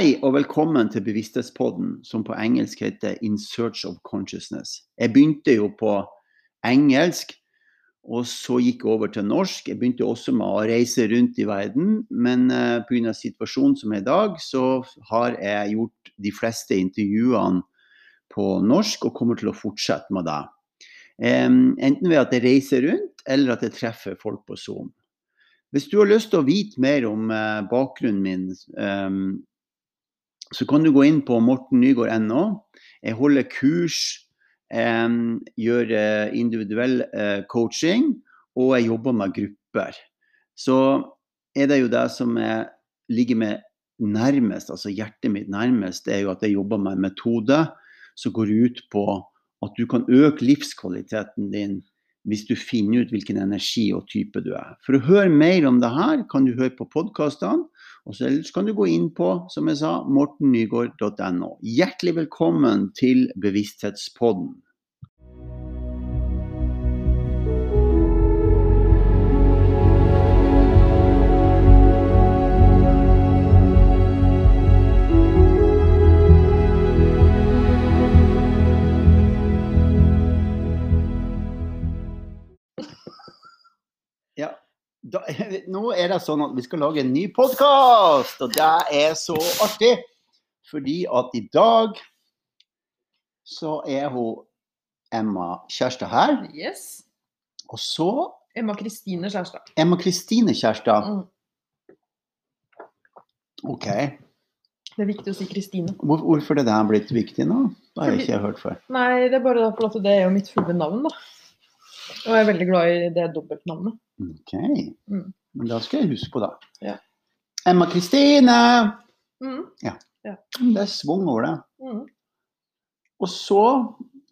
Hei og velkommen til Bevissthetspodden, som på engelsk heter In Search of Consciousness. Jeg begynte jo på engelsk, og så gikk jeg over til norsk. Jeg begynte også med å reise rundt i verden, men uh, pga. situasjonen som er i dag, så har jeg gjort de fleste intervjuene på norsk og kommer til å fortsette med det. Enten ved at jeg reiser rundt, eller at jeg treffer folk på Zoom. Hvis du har lyst til å vite mer om uh, bakgrunnen min, så kan du gå inn på mortennygaard.no. Jeg holder kurs, eh, gjør individuell eh, coaching, og jeg jobber med grupper. Så er det jo det som jeg ligger meg nærmest, altså hjertet mitt nærmest, det er jo at jeg jobber med en metode som går ut på at du kan øke livskvaliteten din hvis du finner ut hvilken energi og type du er. For å høre mer om det her, kan du høre på podkastene. Og så kan du gå inn på som jeg sa, mortennygård.no. Hjertelig velkommen til Bevissthetspodden. Nå er det sånn at vi skal lage en ny podkast, og det er så artig. Fordi at i dag så er hun Emma Kjærstad her. Yes. Og så Emma Kristine Kjærstad. Emma Kristine Kjærstad. Mm. OK. Det er viktig å si Kristine. Hvor, hvorfor det der blitt viktig nå? Det har jeg ikke hørt før. Nei, det er bare for at det er jo mitt fulle navn, da. Og jeg er veldig glad i det dobbeltnavnet. OK. Mm. Men da skal jeg huske på det. Ja. Emma Kristine! Mm. Det er svung over det. Mm. Og så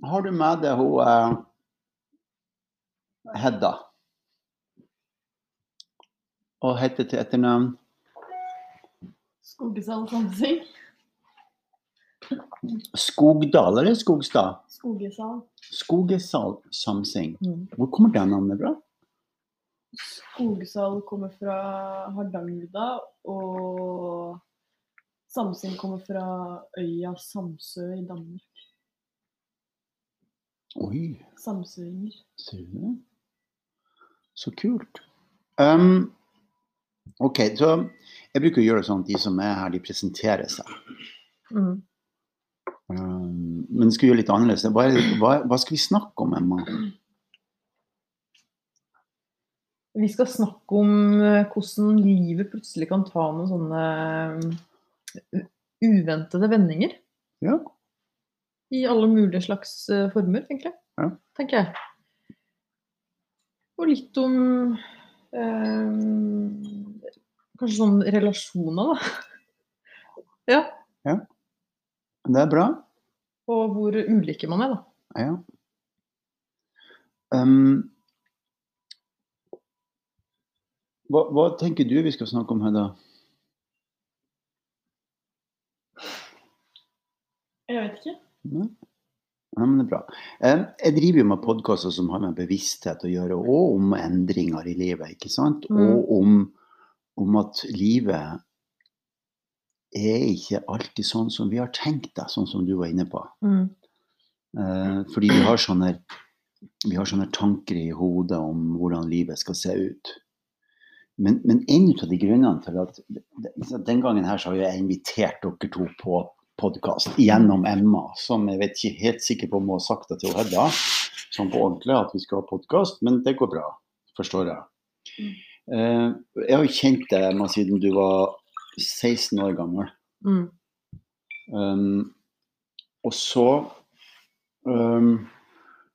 har du med deg hun eh, Hedda. Og heter til etternavn Skogesal Samsing. Skogdal eller Skogstad? Skogesal. Skogesal Samsing. Mm. Hvor kommer det navnet fra? Skogsal kommer fra Hardangervidda, og Samsing kommer fra øya Samsø i Danmark. Oi, Samsøinger. ser du det? Så kult. Um, OK, så jeg bruker å gjøre det sånn at de som er her, de presenterer seg. Mm. Um, men skal vi gjøre litt annerledes. Hva, hva, hva skal vi snakke om, Emma? Vi skal snakke om eh, hvordan livet plutselig kan ta noen sånne eh, uventede vendinger. Ja. I alle mulige slags former, former, egentlig. Ja. Tenker jeg. Og litt om eh, Kanskje sånn relasjoner, da. ja. Det er bra. Og hvor ulike man er, da. Ja. Um, hva, hva tenker du vi skal snakke om her, da? Jeg vet ikke. Nei? Ja, men det er bra. Jeg driver jo med podkaster som har med bevissthet å gjøre, og om endringer i livet. ikke sant? Mm. Og om, om at livet er ikke alltid sånn som vi har tenkt det, sånn som du var inne på. Mm. Eh, fordi vi har, sånne, vi har sånne tanker i hodet om hvordan livet skal se ut. Men, men en av de grunnene til at Den gangen her så har jeg invitert dere to på podkast gjennom Emma, som jeg vet ikke helt sikker på om hun har sagt det til Hedda, sånn på ordentlig, at vi skal ha podkast, men det går bra, forstår jeg. Eh, jeg har jo kjent deg Emma siden du var 16 år gammel. Mm. Um, og så um,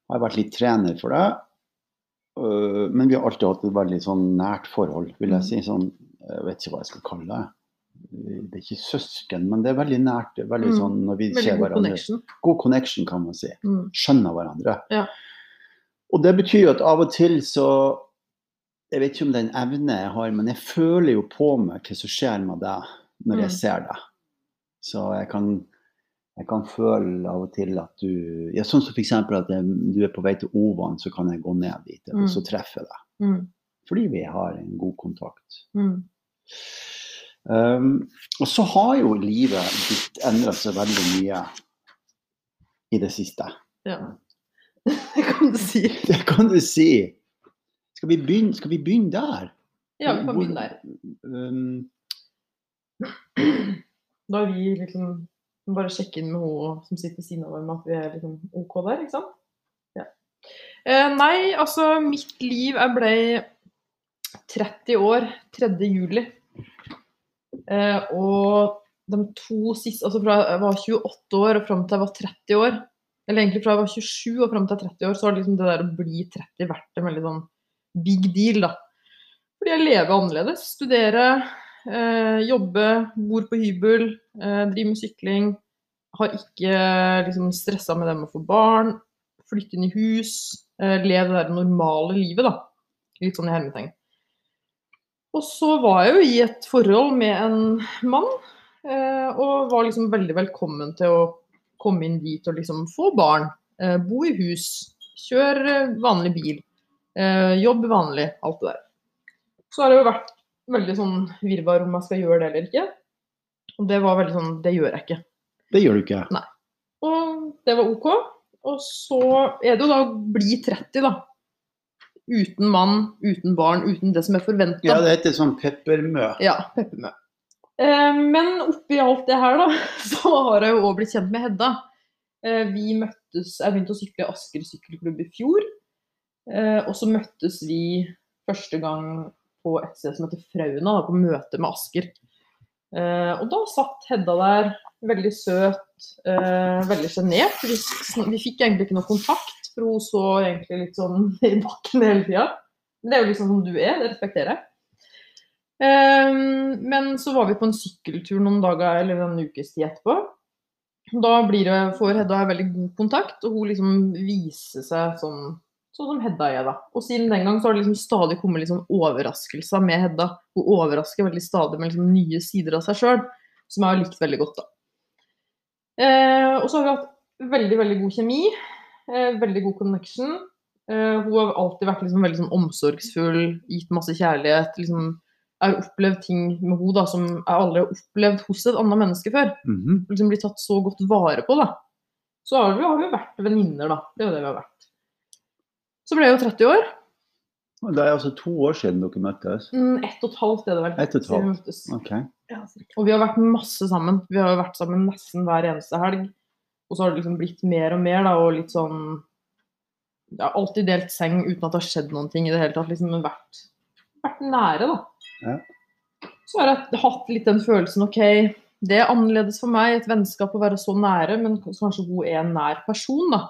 har jeg vært litt trener for deg. Uh, men vi har alltid hatt et veldig sånn nært forhold, vil jeg si. Sånn, jeg vet ikke hva jeg skal kalle det. Det er ikke søsken, men det er veldig nært. Veldig Mm. sånn når vi Veldig ser god hverandre. connection. God connection, kan man si. Mm. Skjønner hverandre. Ja. Og det betyr jo at av og til så Jeg vet ikke om det er en evne jeg har, men jeg føler jo på meg hva som skjer med deg når jeg Mm. ser deg. Så jeg kan, jeg kan føle av og til at du ja, Sånn som f.eks. at jeg, du er på vei til Ovan, så kan jeg gå ned dit, og Mm. så treffe deg. Mm. Fordi vi har en god kontakt. Mm. Um, og så har jo livet ditt endra seg veldig mye i det siste. Ja. Det kan du si. Det kan du si. Skal vi begynne, skal vi begynne der? Ja, vi kan begynne der. Um, Da vi liksom bare sjekke inn med hun som sitter ved siden av meg, at vi er liksom OK der, ikke sant? Ja. Eh, nei, altså, mitt liv Jeg ble 30 år 3. juli. Eh, og de to siste Altså fra jeg var 28 år og fram til jeg var 30 år, eller egentlig fra jeg var 27 og fram til 30 år, så har liksom det der å bli 30 vært en veldig sånn big deal, da. Fordi jeg lever annerledes. Studerer, eh, jobber, bor på hybel, eh, driver med sykling. Har ikke liksom stressa med det med å få barn, flytte inn i hus, eh, leve det der normale livet, da. Litt sånn i hermetegn. Og så var jeg jo i et forhold med en mann, eh, og var liksom veldig velkommen til å komme inn dit og liksom få barn, eh, bo i hus, kjøre eh, vanlig bil, eh, jobb vanlig, alt det der. Så har det jo vært veldig sånn virvar om jeg skal gjøre det eller ikke. Og det var veldig sånn, det gjør jeg ikke. det gjør du ikke. Nei. Og det var OK. Og så er det jo da å bli 30, da. Uten mann, uten barn, uten det som er forventa. Ja, det heter sånn peppermø. Ja, peppermø. Eh, men oppi alt det her, da, så har jeg jo òg blitt kjent med Hedda. Eh, vi møttes Jeg begynte å sykle i Asker sykkelklubb i fjor. Eh, og så møttes vi første gang på et sted som heter Frauna, på møte med Asker. Eh, og da satt Hedda der, veldig søt, eh, veldig sjenert. Vi, vi fikk egentlig ikke noe kontakt, for hun så egentlig litt sånn i bakken hele tida. Men det er jo liksom som du er, det respekterer jeg. Eh, men så var vi på en sykkeltur noen dager eller en ukes tid etterpå. Da blir det, får Hedda veldig god kontakt, og hun liksom viser seg sånn, sånn som Hedda er. da. Og siden den gang så har det liksom stadig kommet sånn overraskelser med Hedda. Hun overrasker veldig stadig med liksom nye sider av seg sjøl, som jeg har likt veldig godt. da. Eh, og så har vi hatt veldig, veldig god kjemi. Eh, veldig god connection. Eh, hun har alltid vært liksom veldig sånn omsorgsfull, gitt masse kjærlighet. liksom jeg har opplevd ting med henne da, som jeg aldri har opplevd hos et annet menneske før. Mhm. Liksom blitt tatt så godt vare på, da. Så har vi, har vi jo vært venninner, da. Det er jo det vi har vært. Så ble jeg jo 30 år. Det er altså to år siden dere møttes. Mm, ett og et halvt er det vel. Et og et siden vi halvt. møttes. Ok. Og vi har vært masse sammen. Vi har jo vært sammen nesten hver eneste helg. Og så har det liksom blitt mer og mer, da, og litt sånn Jeg har alltid delt seng uten at det har skjedd noen ting i det hele tatt. Liksom men vært, vært nære, da. Ja. Så har jeg hatt litt den følelsen OK, det er annerledes for meg, et vennskap å være så nære, men kanskje hun er en nær person, da.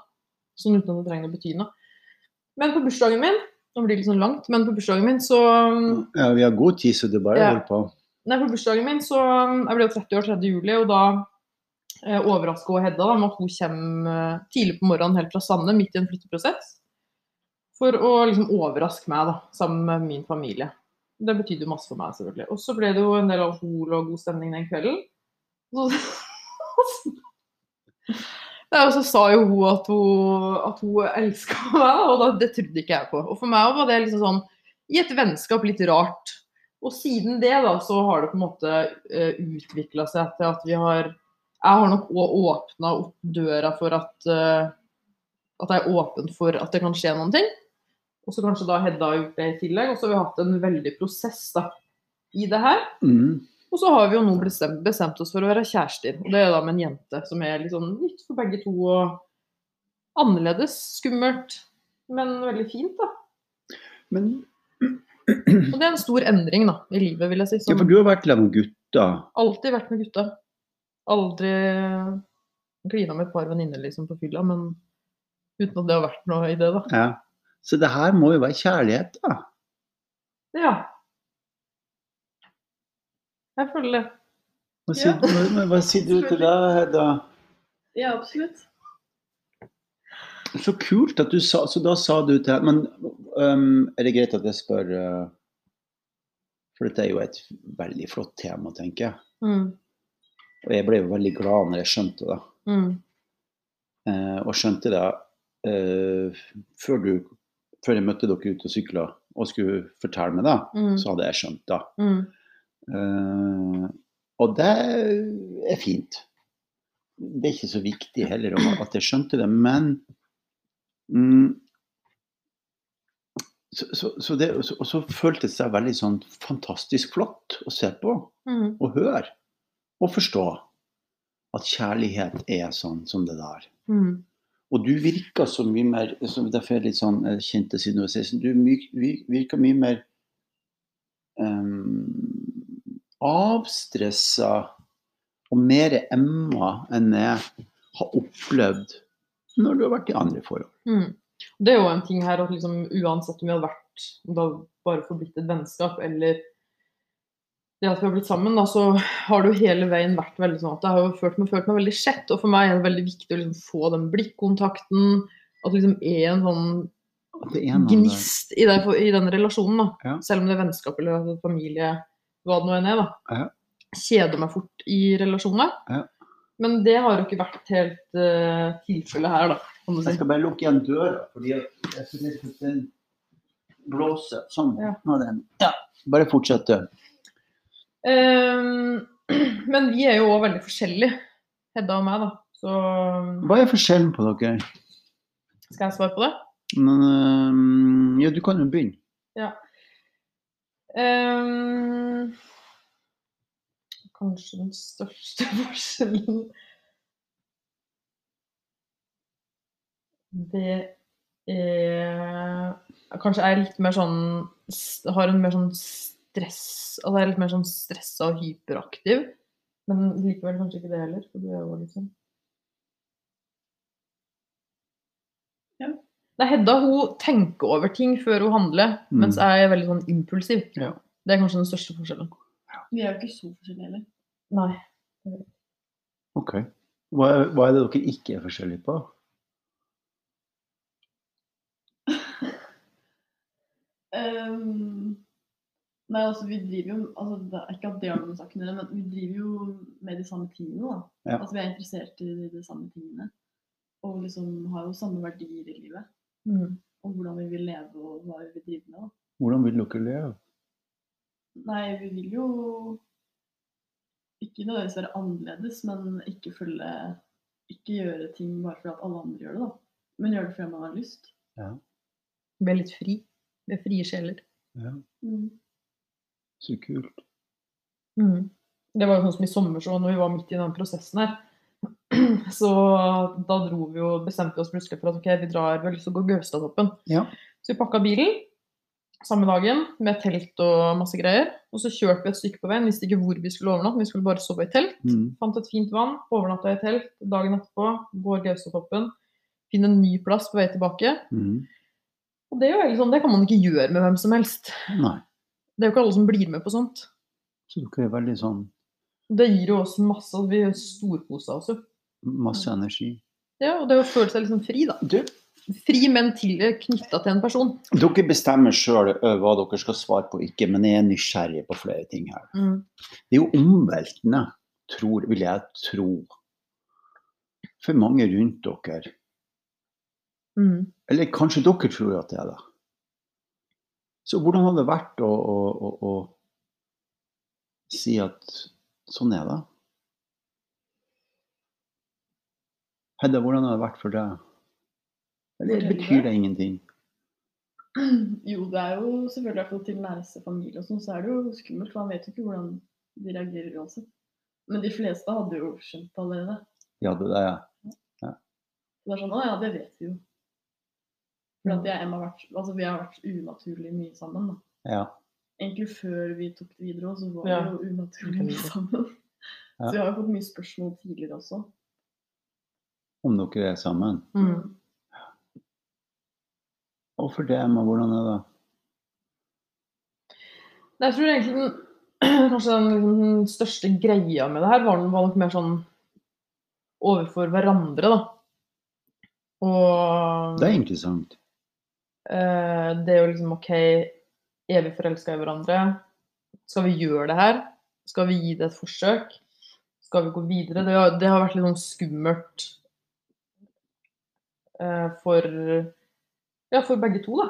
Sånn uten at det trenger å bety noe. Men på bursdagen min Nå blir det litt sånn langt, men på bursdagen min så Ja, vi har god tid, så det bare Ja. holder på. Nei, på bursdagen min så Jeg ble jo 30 år 3. juli, og da eh, overraska Hedda da, med at hun kommer eh, tidlig på morgenen helt fra Sande, midt i en flytteprosess. For å liksom overraske meg, da, sammen med min familie. Det betydde jo masse for meg, selvfølgelig. Og så ble det jo en del alkohol og god stemning den kvelden. Så, og så sa jo hun at hun, at hun elska meg, og da, det trodde ikke jeg på. Og for meg var det liksom sånn i et vennskap litt rart. Og siden det da, så har det på en måte uh, utvikla seg til at vi har Jeg har nok òg åpna opp døra for at uh, At jeg er åpen for at det kan skje noen ting. Og så kanskje da Hedda har gjort det i tillegg. Og så har vi hatt en veldig prosess da, i det her. Mhm. Og så har vi jo nå bestemt, bestemt oss for å være kjærester. Og det er da med en jente som er litt sånn nytt for begge to og annerledes. Skummelt, men veldig fint, da. Men Og det er en stor endring da, i livet, vil jeg si. ja, for du har vært sammen med gutter. alltid vært med gutta. Aldri klina med et par venninner liksom, på fylla, men uten at det har vært noe i det, da. Ja. Så det her må jo være kjærlighet, da. Ja. Jeg føler det. Hva sier, hva, hva sier du til det, Hedda? Ja, absolutt. Så kult at du sa Så da sa du til Men um, er det greit at jeg spør uh, For dette er jo et veldig flott tema, tenker jeg. Mm. Og jeg ble jo veldig glad når jeg skjønte det. Mm. Uh, og skjønte det uh, før, du, før jeg møtte dere ute og sykla og skulle fortelle meg det, Mm. så hadde jeg skjønt det. Eh, og det er fint. Det er ikke så viktig heller om at jeg skjønte det, men mm, så, så, så det, og så, og så føltes det veldig sånn fantastisk flott å se på Mm. og høre og forstå at kjærlighet er sånn som det der. Mm. Og du virker så mye mer så Derfor er jeg litt sånn kjent kjente siden du var 16. Du virka mye mer um, avstressa og mer emma enn jeg har opplevd når du har vært i andre forhold. Mm. Det er jo en ting her at liksom, uansett om vi hadde vært da bare forblitt et vennskap, eller det at vi har blitt sammen, da, så har det jo hele veien vært veldig sånn at jeg har jo følt meg, følt meg veldig sett. Og for meg er det veldig viktig å liksom få den blikkontakten. At det liksom er en sånn gnist i, det, i den relasjonen. da. Ja. Selv om det er vennskap eller altså familie, hva det nå enn er. da. Ja. Kjeder meg fort i relasjoner. Ja. Men det har jo ikke vært helt uh, tilfellet her, da. Kan du Jeg skal bare lukke igjen døra, fordi jeg synes den blåser. Sånn. Ja. Den. Ja. Bare fortsett. du. Um, men vi er jo òg veldig forskjellige, Hedda og meg, da. Så Hva er forskjellen på dere? skal jeg svare på det? Men, um, ja, du kan jo begynne. Ehm, kanskje den største forskjellen Det er Kanskje jeg er litt mer sånn Har en mer sånn stress Altså jeg er litt mer sånn stressa og hyperaktiv. Men likevel kanskje ikke det heller. For du er jo liksom Ja. Nei, Hedda hun tenker over ting før hun handler, Mm. mens jeg er veldig sånn impulsiv. Ja. Det er kanskje den største forskjellen. Vi er jo ikke så forskjellige heller. Nei. Ok. Hva er, hva er det dere ikke er forskjellige på? um, nei, altså vi driver jo altså, Det er ikke at det har noe med saken å gjøre, men vi driver jo med de samme tingene. da. Ja. Altså Vi er interessert i de, de samme tingene. Og liksom har jo samme verdier i livet. Mm. Og hvordan vi vil leve og hva vi vil drive med. Hvordan vil dere leve? Nei, vi vil jo ikke nødvendigvis være annerledes, men ikke følge Ikke gjøre ting bare fordi at alle andre gjør det, da. Men gjøre det fordi man har lyst. ja bli litt fri. Er frie sjeler. Ja, Mm. så kult. Mm. Det var jo sånn som i sommer, så når vi var midt i den prosessen her, så da dro vi jo, bestemte vi oss plutselig for at ok, vi drar, vi har lyst til å gå Gaustatoppen. Ja. Så vi pakka bilen samme dagen med telt og masse greier. Og så kjørte vi et stykke på veien, visste ikke hvor vi skulle overnatte, vi skulle bare sove i telt. Mm. Fant et fint vann, overnatta i telt. Dagen etterpå går Gaustatoppen. Finner en ny plass på vei tilbake. Mm. Og det er jo egentlig sånn, det kan man ikke gjøre med hvem som helst. Nei. Det er jo ikke alle som blir med på sånt. Så dere er veldig sånn Det gir jo oss masse Vi storkosa oss jo. Masse energi. Ja, og det å føle seg liksom fri, da. Du, Fri, men til knytta til en person. dere bestemmer sjøl hva dere skal svare på, ikke, men jeg er nysgjerrig på flere ting her. Mm. Det er jo omveltende, tror, vil jeg tro, for mange rundt dere. Mm. Eller kanskje dere tror at det er det. Så hvordan har det vært å, å, å, å si at sånn er det? Hedda, hvordan har det vært for deg? Eller betyr det. det ingenting? Jo, det er jo selvfølgelig i hvert fall til nærmeste familie og sånn, så er det jo skummelt, for man vet jo ikke hvordan de reagerer uansett. Men de fleste hadde jo skjønt allerede. Ja, det er ja. det er sånn, å ja, det vet vi jo. For at jeg Emma har vært, altså vi har vært unaturlig mye sammen. da. Ja. Egentlig før vi tok det videre òg, så var Ja. vi jo unaturlig mye sammen. Ja. Så vi har jo fått mye spørsmål tidligere også. Om dere er sammen. Mm. Og for det, Emma, hvordan er det? Jeg tror egentlig den, kanskje den, liksom, den største greia med det her var, var nok mer sånn overfor hverandre, da. Og Det er interessant. eh, det er jo liksom OK, er vi forelska i hverandre? Skal vi gjøre det her? Skal vi gi det et forsøk? Skal vi gå videre? Det har, det har vært litt sånn skummelt for Ja, for begge to, da.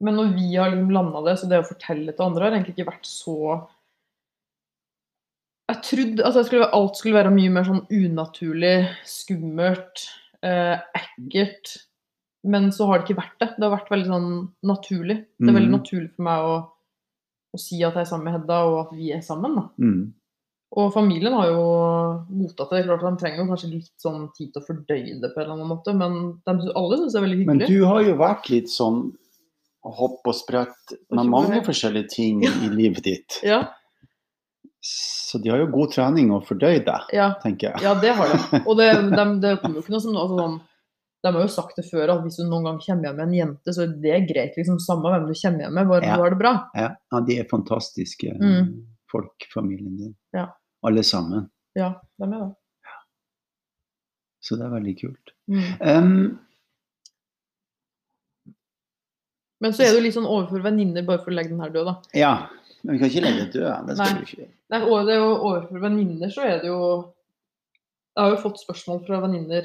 Men når vi har liksom landa det, så det å fortelle til andre har egentlig ikke vært så Jeg trodde altså jeg skulle, alt skulle være mye mer sånn unaturlig, skummelt, eh, ekkelt. Men så har det ikke vært det. Det har vært veldig sånn naturlig. Det er veldig Mhm. naturlig for meg å, å si at jeg er sammen med Hedda, og at vi er sammen. Da. Mm. Og familien har jo mottatt det. Klart De trenger jo kanskje litt sånn tid til å fordøye det på en eller annen måte, men de, alle syns det er veldig hyggelig. Men du har jo vært litt sånn hopp og sprett med mange forskjellige ting i livet ditt. Ja, Så de har jo god trening å fordøye deg, ja, tenker jeg. ja, det har de. Og det, de, det kommer jo ikke noe som altså, sånn, De har jo sagt det før at hvis du noen gang kommer hjem med en jente, så er det greit. liksom Samme hvem du kommer hjem med, bare Ja. du har det bra. Ja, ja de er fantastiske Mm. folk, familien din. Ja. Alle sammen. Ja, de er det. Så det er veldig kult. Mm. Um, Men så er det jo litt sånn overfor venninner, bare for å legge den her død, da. ja, men vi kan ikke legge den død. Det skal Nei. ikke. Nei, det er jo overfor venninner så er det jo Jeg har jo fått spørsmål fra venninner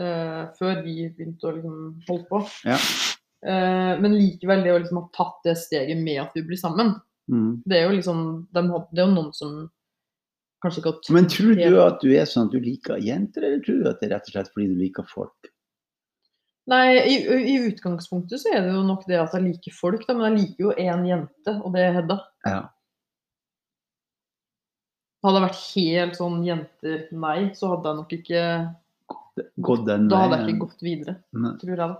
eh, før vi begynte å liksom holde på. Ja. Eh, men likevel, det å liksom ha tatt det steget med at vi blir sammen, Mm. det er jo liksom de, Det er jo noen som kanskje ikke har Men tror du at du er sånn at du liker jenter, eller tror du at det er rett og slett fordi du liker folk? Nei, i, i utgangspunktet så er det jo nok det at jeg liker folk, da, men jeg liker jo én jente, og det er Hedda. Ja. Hadde jeg vært helt sånn jenter nei, så hadde jeg nok ikke Gått den Da hadde jeg ikke gått videre, Nei. tror jeg da.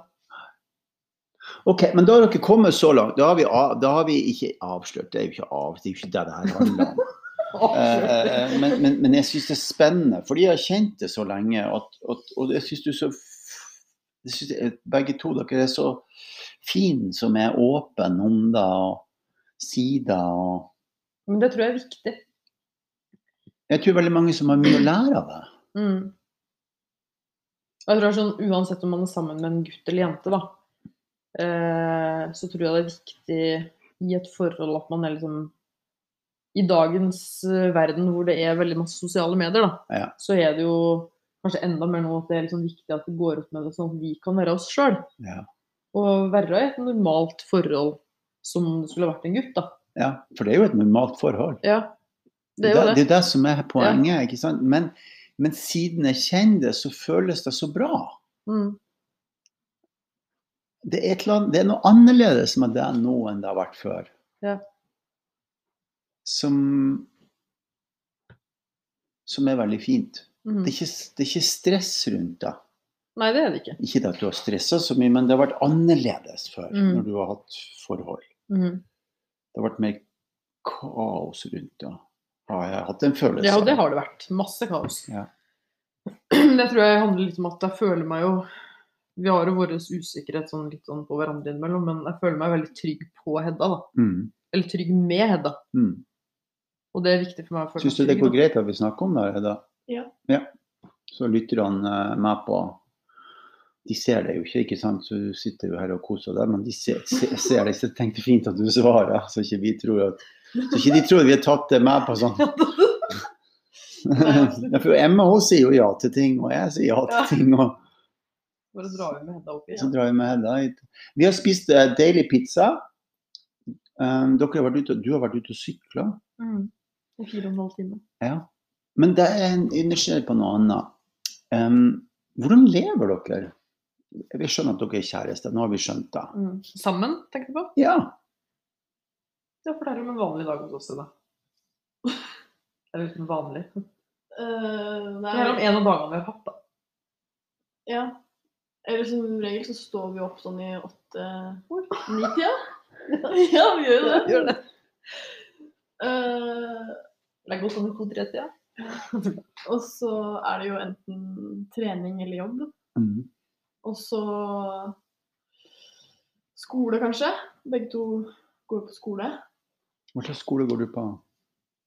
Ok, men da har dere kommet så langt. Da har vi, av, da har vi ikke avslørt. Det er jo ikke av, det er jo ikke det det her handler om. Eh, men, men, men jeg syns det er spennende, fordi jeg har kjent det så lenge. At, at, og jeg syns du så jeg synes det, Begge to dere er så fine som er åpne om det og sier det. Og Men det tror jeg er viktig. jeg tror veldig mange som har mye å lære av det. Mm. Jeg tror det er sånn, Uansett om man er sammen med en gutt eller jente, da, eh, så tror jeg det er viktig i et forhold at man er liksom I dagens eh, verden hvor det er veldig masse sosiale medier, da, Ja. så er det jo kanskje enda mer nå at det er liksom viktig at det går opp med det, sånn at vi kan være oss sjøl. Ja. Og være i et normalt forhold som det skulle vært en gutt, da. ja, For det er jo et normalt forhold. Ja, det er jo det, det. det er det som er poenget. ikke sant? Men, men siden jeg kjenner det, så føles det så bra. Mm. det er, annet, det er noe annerledes med det nå enn det har vært før. Ja. Som Som er veldig fint. Mm. Det er, ikke, det er ikke stress rundt det. Nei, det er det ikke. Ikke at du har stressa så mye, men det har vært annerledes før, Mm. når du har hatt forhold. Mm. Det har vært mer kaos rundt det. Har jeg hatt en følelse Ja, det har det vært. Masse kaos. Ja. Det tror jeg handler litt om at jeg føler meg jo Vi har jo vår usikkerhet sånn litt sånn på hverandre innimellom, men jeg føler meg veldig trygg på Hedda. da. Mm. Eller trygg med Hedda. Mm. Og det er viktig for meg å Syns du det går greit at vi snakker om det? Hedda? Ja. ja. Så lytterne eh, med på De ser det jo ikke, ikke sant? så du sitter jo her og koser deg, men de ser, ser, ser det. Så jeg tenkte fint at du svarer, så ikke vi tror at så ikke de tror at vi har tatt det med på sånn. Ja, for Emma hun sier jo ja til ting, og jeg sier ja til ting. og Bare drar vi med Hedda opp Så drar vi med Hedda hit. Vi har spist uh, deilig pizza. Um, dere har vært ute, du har vært ute og sykla. Mm. Fire og en halv time. Ja. Men det er en er nysgjerrig på noe annet. Um, hvordan lever dere? Vi skjønner at dere er kjærester. Nå har vi skjønt det. Mm. Sammen, tenker du på? Ja. Ja, for det er jo en vanlig dag hos oss, i Det er uten vanlig. Eh, Det er om en av dagene vi har hatt, da. ja. Eller som regel så står vi opp sånn i åtte-ni-tida. ja, vi gjør jo det. Gjør det. Eh, er godt sånn i to-tre-tida. og så er det jo enten trening eller jobb. Mm. Og så skole, kanskje. Begge to går på skole. Hva slags skole går du på?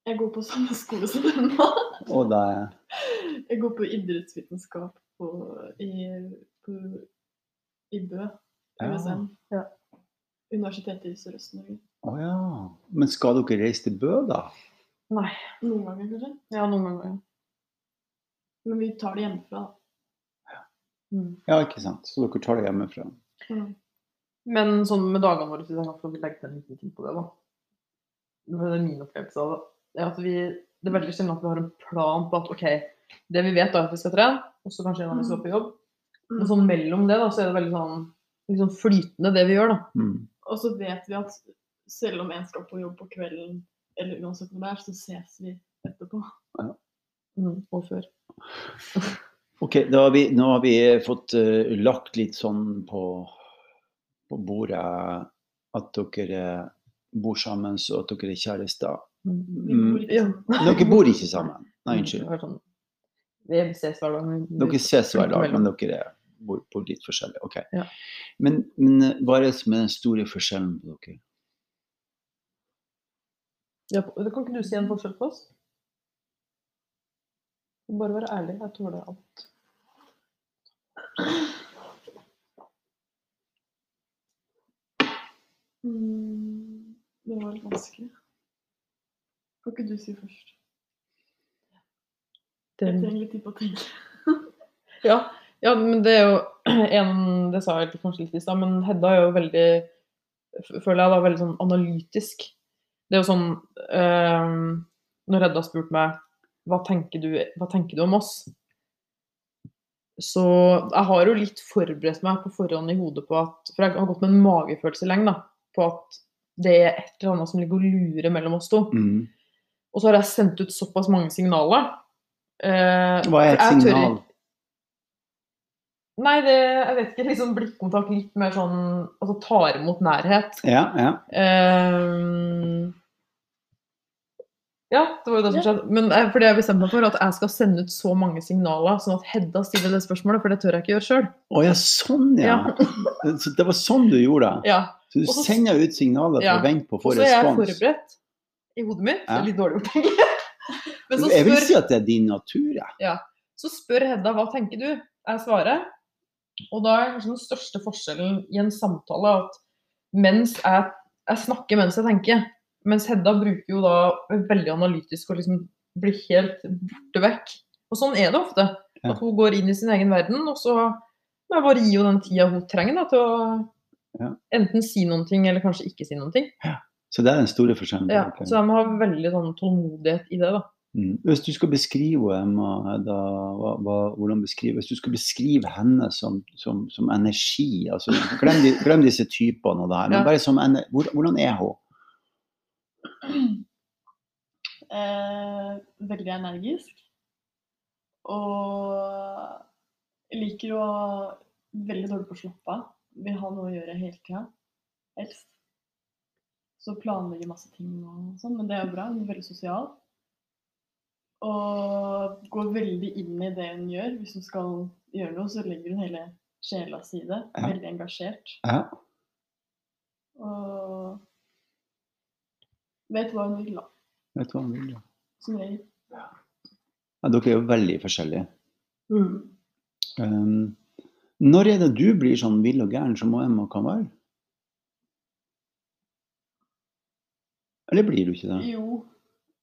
Jeg går på samme skole som denne. Det er Jeg går på idrettsvitenskap på, i, på, i Bø. Ja. USN. Ja. Universitetet i Sørøst-Norge. Å ja. Men skal dere reise til Bø, da? Nei. Noen ganger, kanskje. Ja, noen ganger. Men vi tar det hjemmefra. Mm. Ja, ikke sant. Så dere tar det hjemmefra. Mm. Men sånn med dagene våre, hvis jeg kan få legge til en liten ting på det, da. Det er min opplevelse av det. Er at vi det er veldig sjelden at vi har en plan på at OK, det vi vet er at vi skal trene, og så kanskje en av oss skal på jobb. Men sånn mellom det, da, så er det veldig sånn liksom flytende, det vi gjør, da. Mm. Og så vet vi at selv om en skal på jobb på kvelden, eller uansett hvor det er, så ses vi etterpå. Mm, og før. Ok, da har vi, nå har vi fått uh, lagt litt sånn på, på bordet at dere bor sammen, og at dere er kjærester. Vi bor ikke Ja. Dere bor ikke sammen? Nei, unnskyld. Sånn, vi ses hver dag. Dere ses hver dag, men dere er- bor, bor litt forskjellig. Ok. Ja. Men, men hva er det som er den store forskjellen på dere? Ja, kan ikke du si en forskjell på oss? Bare være ærlig. Jeg tåler alt. Mm, det var litt vanskelig. Kan ikke du si først? Jeg Den, trenger litt tid på å tenke. ja, ja, men det er jo en Det sa jeg kanskje litt i stad, men Hedda er jo veldig Føler jeg da veldig sånn analytisk. Det er jo sånn eh, Når har spurt meg hva tenker, du, hva tenker du om oss? Så jeg har jo litt forberedt meg på forhånd i hodet på at For jeg har gått med en magefølelse lenge, da. På at det er et eller annet som ligger og lurer mellom oss to. Mm. Og så har jeg sendt ut såpass mange signaler. Eh, Hva er et signal? tør Nei, det, jeg vet ikke. Liksom blikkontakt litt mer sånn Altså tar imot nærhet. Ja, ja. Eh, ja, det var jo det som skjedde. Men jeg, fordi jeg bestemte meg for at jeg skal sende ut så mange signaler, sånn at Hedda stiller det spørsmålet, for det tør jeg ikke gjøre sjøl. Å ja, sånn ja. Så det var sånn du gjorde det? Ja. Så du Også, sender ut signaler for Ja. å vente på å Og få så er jeg forberedt i hodet mitt. Det Ja. er litt dårlig gjort, egentlig. Jeg vil si at det er din natur, jeg. Så spør Hedda hva tenker du? Jeg svarer. Og da er kanskje den største forskjellen i en samtale at mens jeg, jeg snakker mens jeg tenker, mens Hedda bruker jo da veldig analytisk og liksom blir helt borte vekk. Og sånn er det ofte. At hun går inn i sin egen verden, og så må jeg bare gi henne den tida hun trenger da, til å enten si noen ting eller kanskje ikke si noen ting. Så det er den store forskjellen. Ja, så jeg må ha veldig sånn tålmodighet i det, da. Mm. Hvis du skal beskrive Emma, da, hva, hva, hvordan beskrive, hvis du skal beskrive henne som, som, som energi altså, glem, de, glem disse typene og det her, men bare som ener- hvor, hvordan er hun? Eh, veldig energisk. Og liker å Veldig dårlig på å slappe av. Vil ha noe å gjøre hele tida. Helst. Så planlegger masse ting og sånn, men det er jo bra. Hun er veldig sosial. Og går veldig inn i det hun gjør. Hvis hun skal gjøre noe, så legger hun hele sjela si i det. Ja. Veldig engasjert. Ja. Og vet hva hun vil, da. Vet hva hun vil? da? Som regel. Ja, dere er jo veldig forskjellige. Um, når er det du blir sånn vill og gæren som Emma kan være? Eller blir du ikke det? Jo,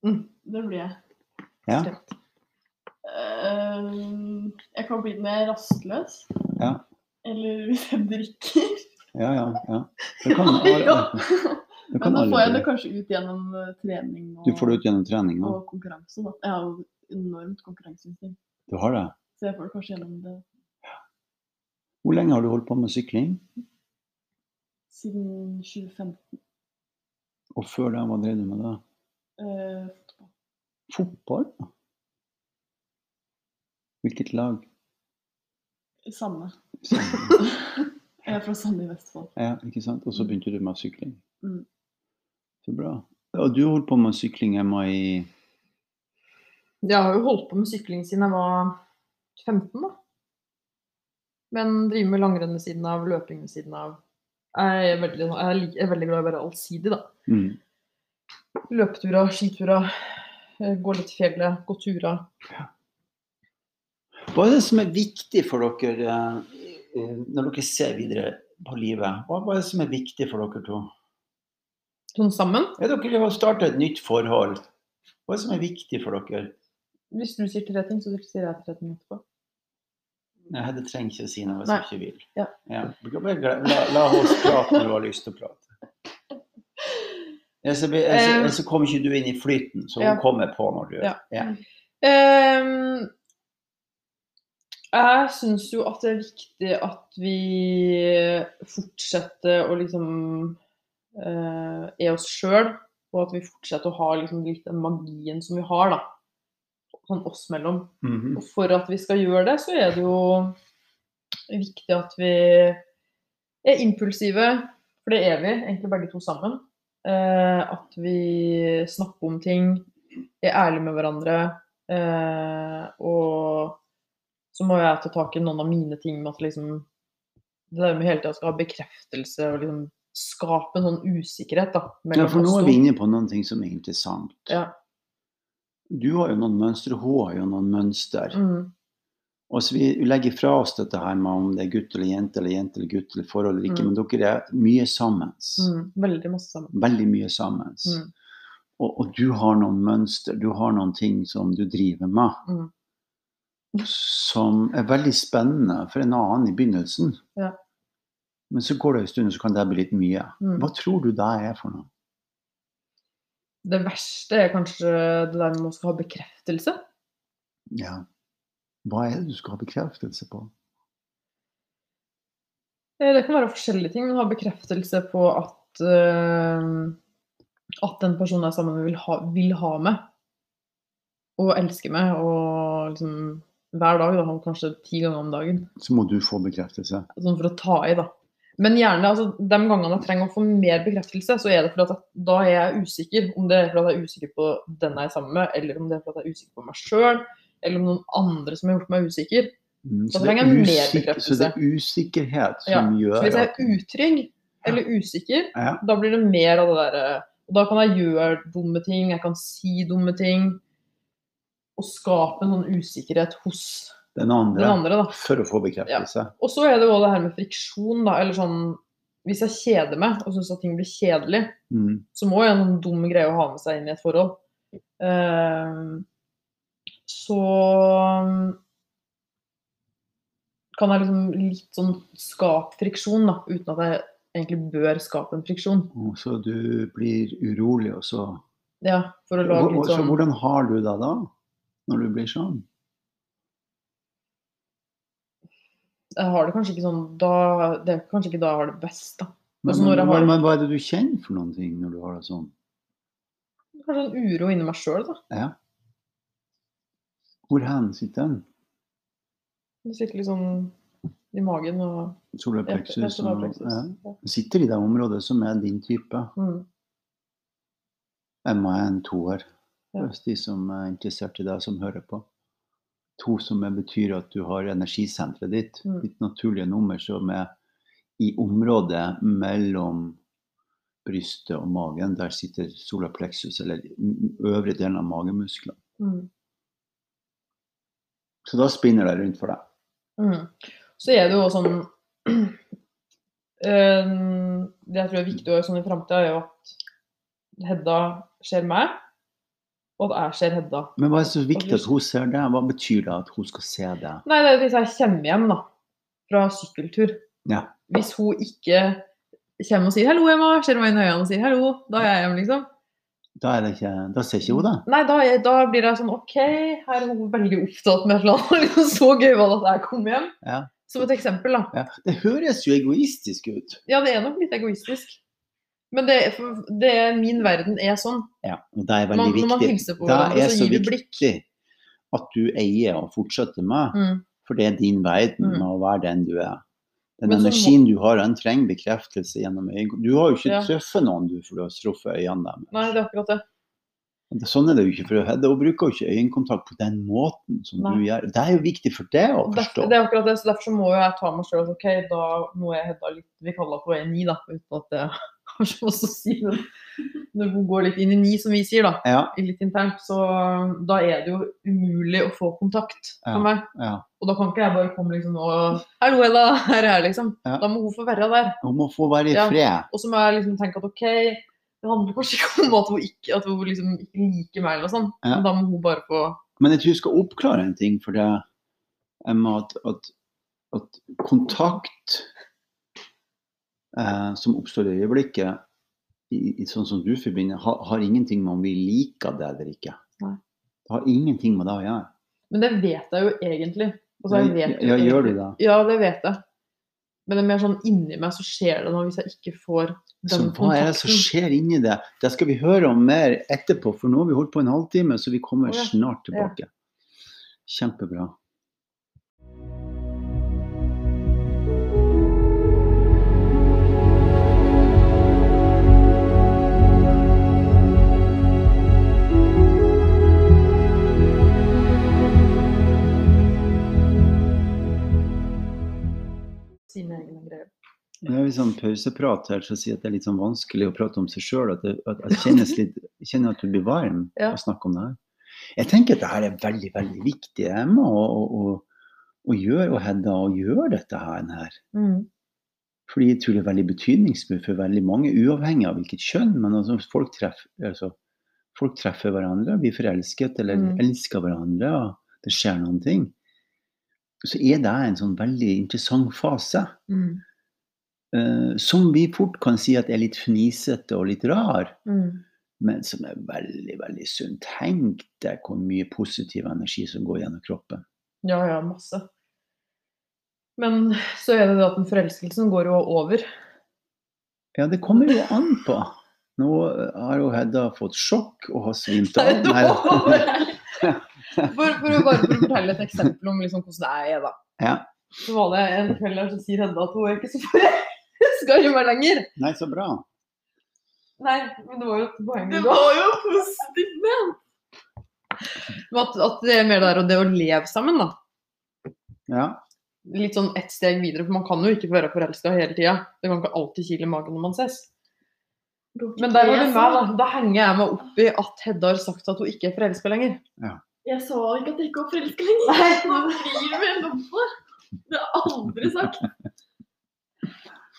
Mm. det blir jeg. Ja. Ehm, jeg kan bli det når jeg er rastløs. Ja. Eller hvis jeg drikker. Ja, ja. ja. Det kan, Ja. det Men da får jeg det kanskje ut gjennom eh, trening og, Du får det ut gjennom trening og konkurranse. Da. Jeg har jo enormt konkurranseinstinkt, Du har det? så jeg får det kanskje gjennom det Hvor lenge har du holdt på med sykling? siden 2015. Og før det, hva drev du med da? Eh, fotball. Hvilket lag? Samme. Samme. Jeg er fra Sande i Vestfold. Ja, ikke sant? Og så begynte du med sykling. Mm. Så bra. Og du holdt på med sykling, hjemme i Jeg har jo holdt på med sykling siden jeg var 15, da. Men driver med langrenn ved siden av, løping ved siden av. Jeg er veldig, jeg er veldig glad i å være allsidig, da. mm. Løpeturer, skiturer, gå litt i fjellet, gå turer. Hva er det som er viktig for dere eh, eh, når dere ser videre på livet? Hva er det som er viktig for dere to? Sånn sammen. Ja, dere har starta et nytt forhold. Hva er det som er viktig for dere? Hvis du sier tre ting, så sier jeg tre ting etterpå. Nei, det trenger ikke å si noe hvis du ikke vil. Ja. Bare La, la oss prate når du har lyst til å prate. Ellers så blir- ellers så- så kommer ikke du inn i flyten, så ja. kommer på når du Ja. ja. Um, jeg syns jo at det er viktig at vi fortsetter å liksom uh, er oss sjøl, og at vi fortsetter å ha liksom litt den magien som vi har, da. Sånn oss mellom. Mhm. Og for at vi skal gjøre det, så er det jo viktig at vi er impulsive, for det er vi egentlig begge to sammen. Eh, at vi snakker om ting, er ærlige med hverandre. Eh, og så må jeg ta tak i noen av mine ting med at liksom Det der med hele tida skal ha bekreftelse og liksom skape en sånn usikkerhet, da. ja, for nå er vi inne på noen ting som er interessant. Ja. Du har jo noen mønstre, hun har jo noen mønster. Mm, Og så vi legger fra oss dette her med om det er gutt eller jente eller jente eller gutt eller forhold eller ikke, Mm. men dere er mye sammen. mm, veldig masse sammen. Veldig mye sammen. Mm, Og, og du har noen mønster, du har noen ting som du driver med, mm. som er veldig spennende for en annen i begynnelsen. Ja. Men så går det en stund, så kan det bli litt mye. Mm. Hva tror du det er for noe? Det verste er kanskje det der med å skal ha bekreftelse. Ja. Hva er det du skal ha bekreftelse på? Eh, Det kan være forskjellige ting. Ha bekreftelse på at uh, at den personen jeg er sammen med, vil ha, vil ha meg. Og elske meg. Og liksom hver dag, da, kanskje ti ganger om dagen. Så må du få bekreftelse. Sånn for å ta i, da. Men gjerne, altså, de gangene jeg trenger å få mer bekreftelse, så er det fordi at da er jeg usikker. Om det er fordi jeg er usikker på den jeg er sammen med, eller om det er fordi jeg er usikker på meg sjøl, eller om noen andre som har gjort meg usikker. Mm, Da det er bekreftelse. Så det er usikkerhet Ja, som Så gjør hvis jeg er utrygg eller usikker, ja, da blir det mer av det derre da kan jeg gjøre dumme ting, jeg kan si dumme ting. Og skape en sånn usikkerhet hos den andre, den andre, for å få bekreftelse. Og så er det jo det her med friksjon, da. Eller sånn Hvis jeg kjeder meg og syns at ting blir kjedelig, Mm. så må jo en sånn dum greie å ha med seg inn i et forhold. Ehm, så kan jeg liksom litt sånn skape friksjon, da, uten at jeg egentlig bør skape en friksjon. Så du blir urolig, og så Ja, for å lage litt sånn Så hvordan har du det da? Når du blir sånn? Jeg har det kanskje ikke sånn da Det er kanskje ikke da jeg har det best, da. Men, Altså, men, har- men hva er det du kjenner for noen ting når du har det sånn? Kanskje en uro inni meg sjøl, da. Ja. Hvor hen sitter den? Den sitter sånn i magen og Solarplexus. ja, sitter i det området som er din type. Mm. Emma er en toer. Ja. Hvis de som er interessert i deg, som hører på. To som betyr at du har energisenteret ditt, Mm. ditt naturlige nummer, som er i området mellom brystet og magen. Der sitter solarplexus, eller øvre delen av magemusklene. Mm. Så da spinner det rundt for deg. Mm. Så er det jo sånn eh, Det jeg tror er viktig å gjøre sånn i framtida, er jo at Hedda ser meg, og at jeg ser Hedda. Men hva er så viktig at hun ser det? Hva betyr det at hun skal se det? Nei, det er hvis jeg kommer hjem da, fra sykkeltur. Ja. Hvis hun ikke kommer og sier 'hallo, Emma', ser meg inn i øynene og sier 'hallo', da er jeg hjemme, liksom. Da, er det ikke, da ser ikke hun det. Nei, da, da blir jeg sånn OK, her er hun veldig opptatt med et eller annet. Så gøy var det at jeg kom hjem. Ja. Som et eksempel, da. Ja. Det høres jo egoistisk ut. Ja, det er nok litt egoistisk. Men det, det, min verden er sånn. Ja, og det er veldig Man, når man viktig. hilser på Det hverandre, er så så gir du blikk. viktig at du eier og fortsetter med, Mm. for det er din verden Mm. å være den du er. Den Men energien du har, den trenger bekreftelse gjennom øynene. Du har jo ikke Ja. truffet noen du for du har truffet øynene deres. Nei, det er akkurat det. Det- Sånn er det jo ikke for. Hun bruker jo ikke øyekontakt på den måten som Nei. du gjør. Det er jo viktig for deg å forstå. det er akkurat det, så Derfor så må jeg ta meg sjøl OK, da må jeg Hedda litt Vi kaller henne på en ni, da, uten at det har så masse å si. Når hun går litt inn i ni, som vi sier, da, Ja, litt internt, så da er det jo umulig å få kontakt Ja. meg. ja. Og da kan ikke jeg bare komme liksom og 'Hallo, Ella, her er jeg', liksom. Da må hun få være der. Hun må få være i fred. Og så må jeg liksom tenke at OK, det handler kanskje ikke om at hun ikke, at hun liksom ikke liker meg, eller. Ja. Men da må hun bare få Men jeg tror jeg skal oppklare en ting for deg, Emma. At, at, at kontakt eh, som oppstår i øyeblikket, i, i, sånn som du forbinder, har, har ingenting med om vi liker det eller ikke. Nei. Det har ingenting med det å gjøre. Men det vet jeg jo egentlig. Altså, jeg Ja, vet jo ja, gjør du det? Ja, det vet jeg. Men det er mer sånn inni meg så skjer det noe hvis jeg ikke får den Så hva er det som skjer inni det? Det skal vi høre om mer etterpå, for nå har vi holdt på en halvtime, så vi kommer snart tilbake. Kjempebra. Sine egne greier. Når vi sånn pauseprat her, så sier jeg at det er litt sånn vanskelig å prate om seg sjøl. At, at jeg kjennes litt, kjenner at du blir varm Ja. av å snakke om det her. Jeg tenker at det her er veldig, veldig viktig Emma, å, gjøre, og Hedda, å gjøre dette her. Mm. Fordi jeg tror det er veldig betydningsfullt for veldig mange, uavhengig av hvilket kjønn. Men altså, folk, treffer, altså, folk treffer hverandre, blir forelsket eller Mm. elsker hverandre, og det skjer noen ting. Så er det en sånn veldig interessant fase. Mm. Uh, som vi fort kan si at er litt fnisete og litt rar, Mm. men som er veldig, veldig sunn. Tenk deg hvor mye positiv energi som går gjennom kroppen. Ja, ja, masse. Men så er det det at den forelskelsen går jo over. Ja, det kommer jo an på. Nå har jo Hedda fått sjokk og har svimt av. Nei. For, for, å- bare for å fortelle et eksempel om liksom hvordan det er, da. Ja. Så var det en kveld der så sier Hedda at hun er ikke så forelska i meg lenger. Nei, så bra. Nei, men det var jo et poeng. Det var jo positivt ment! At, at det er mer der og det å leve sammen, da. Ja. Litt sånn ett steg videre, for man kan jo ikke være forelska hele tida. Det kan ikke alltid kile i magen når man ses. Men der var du med, da. Da henger jeg meg opp i at Hedda har sagt at hun ikke er forelska lenger. Jeg sa ikke at jeg ikke var forelska lenger. Det har jeg aldri sagt.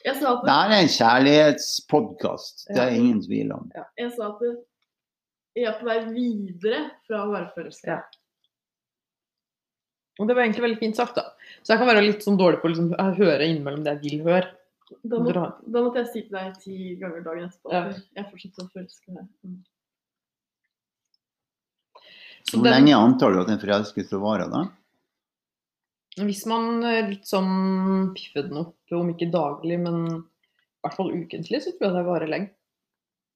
Jeg sa at, Det er en kjærlighetspodkast. Det er ingen tvil om. jeg sa at jeg er på vei videre fra å være forelska. Ja. Og det var egentlig veldig fint sagt, da. Så jeg kan være litt sånn dårlig på å liksom, høre innimellom det jeg vil høre. Da, må, da måtte jeg si til deg ti ganger dagen etterpå Ja. jeg fortsetter å forelske deg. Mm. Så Hvor den- lenge antar du at en forelskelse varer, da? Hvis man eh, litt sånn piffer den opp, om ikke daglig, men i hvert fall ukentlig, så tror jeg det varer lenge.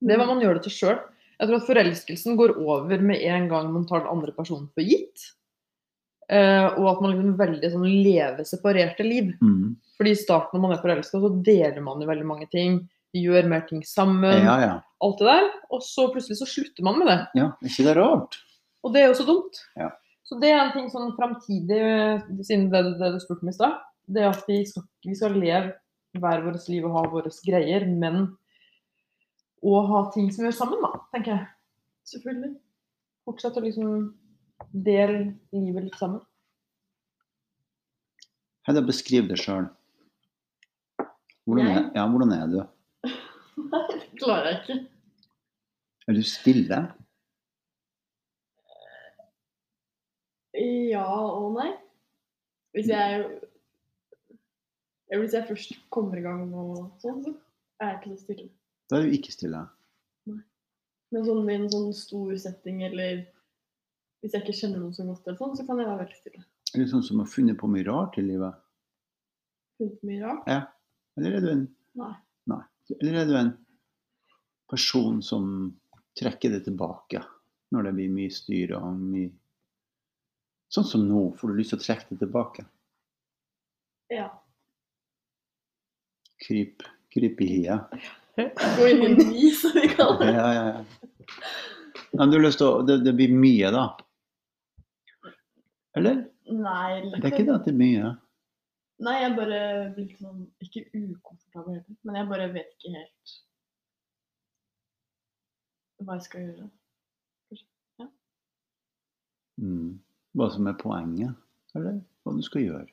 Det er hva man gjør det til sjøl. Jeg tror at forelskelsen går over med en gang man tar den andre personen for gitt. Eh, og at man liksom veldig sånn lever separerte liv. Mm. Fordi i starten når man er forelska, så deler man jo veldig mange ting. Gjør mer ting sammen. Ja, ja. Alt det der. Og så plutselig så slutter man med det. ja. Ikke det rart? Og det er jo så dumt. Ja. Så det er en ting sånn framtidig, siden det, det du spurte om i stad, det er at vi skal, vi skal leve hver vårt liv og ha våre greier, men å ha ting som vi gjør sammen, da, tenker jeg. Selvfølgelig. Fortsett å liksom dele livet litt sammen. Hedda, beskriv det sjøl. Hvordan, er- ja, hvordan er du? Nei, det klarer jeg ikke. Er du stille? Ja og nei. Hvis jeg Hvis jeg først kommer i gang og sånn, så er jeg ikke så stille. Da er du ikke stille. Nei. Men sånn i en sånn stor setting, eller hvis jeg ikke kjenner noen så godt, eller sånn, så kan jeg være veldig stille. Er du sånn som har funnet på mye rart i livet? Funnet mye rart. Eller er du en, Nei. nei. Eller er du en person som trekker det tilbake når det blir mye styr og mye Sånn som nå, får du lyst til å trekke det tilbake. Ja. Kryp, kryp i hia. Gå i en ni, som vi kaller det. Ja, ja, ja. Men du har lyst til å det, det blir mye, da? Eller? Nei, Det er ikke det at det er mye. Nei, jeg bare blir litt sånn Ikke ukomfortabel men jeg bare vet ikke helt hva jeg skal gjøre. Mm. Hva som er poenget, eller hva du skal gjøre.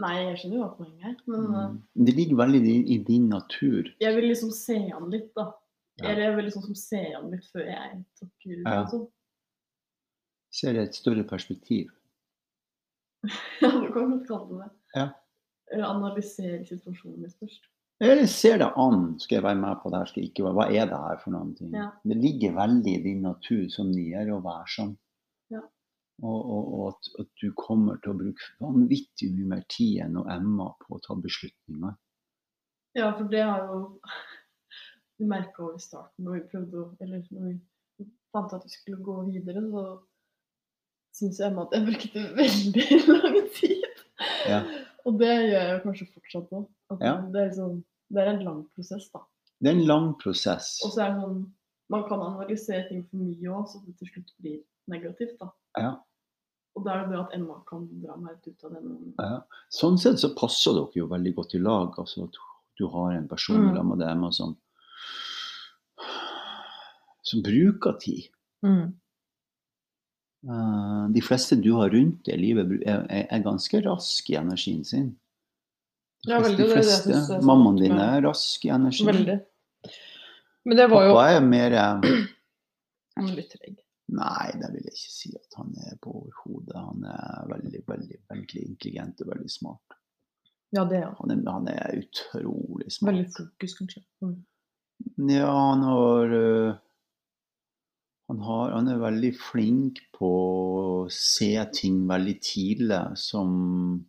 Nei, jeg skjønner jo hva poenget er, men Mm. Det ligger veldig i, i din natur. jeg vil liksom se an litt, da. Ja. Eller jeg vil liksom som se an litt før jeg takker Ja. og sånn. Ser et større perspektiv. Ja, du kan godt kalle det det. Ja. Eller analysere situasjonen først. Eller ser det an. Skal jeg være med på det her? Skal jeg ikke være? Hva er det her for noen ting? Ja. Det ligger veldig i din natur som nier å være sånn. Ja. Og, og, og at, at du kommer til å bruke vanvittig mye mer tid enn og Emma på å ta beslutninger. Ja, for det har jo Vi merka i starten når vi prøvde å Eller når vi fant at vi skulle gå videre, så syns Emma at jeg brukte veldig lang tid. Ja. Og det gjør jeg kanskje fortsatt nå. Ja. det, sånn, det er en lang prosess, da. Det er en lang prosess. Og så er det sånn Man kan analysere ting for mye òg, så det til slutt blir negativt, da. Ja. Og da er det bra at Emma kan dra meg ut av den. Ja. Sånn sett så passer dere jo veldig godt i lag. Altså at du har en person Mm. sammen med Emma som, som bruker tid. Mm. Eh, de fleste du har rundt deg i livet, er, ganske raske i energien sin. De Ja, fleste, veldig, de fleste synes er så mammaen din er rask i energien. Veldig. Men det var jo Pappa er mer eh, Han er litt treg. Nei, det vil jeg ikke si at han er på overhodet. Han er veldig, veldig, veldig intelligent og veldig smart. Ja, det er han. Han er, han er utrolig smart. Veldig fokus, kanskje. Mm. Ja, han har, øh, han har Han er veldig flink på å se ting veldig tidlig som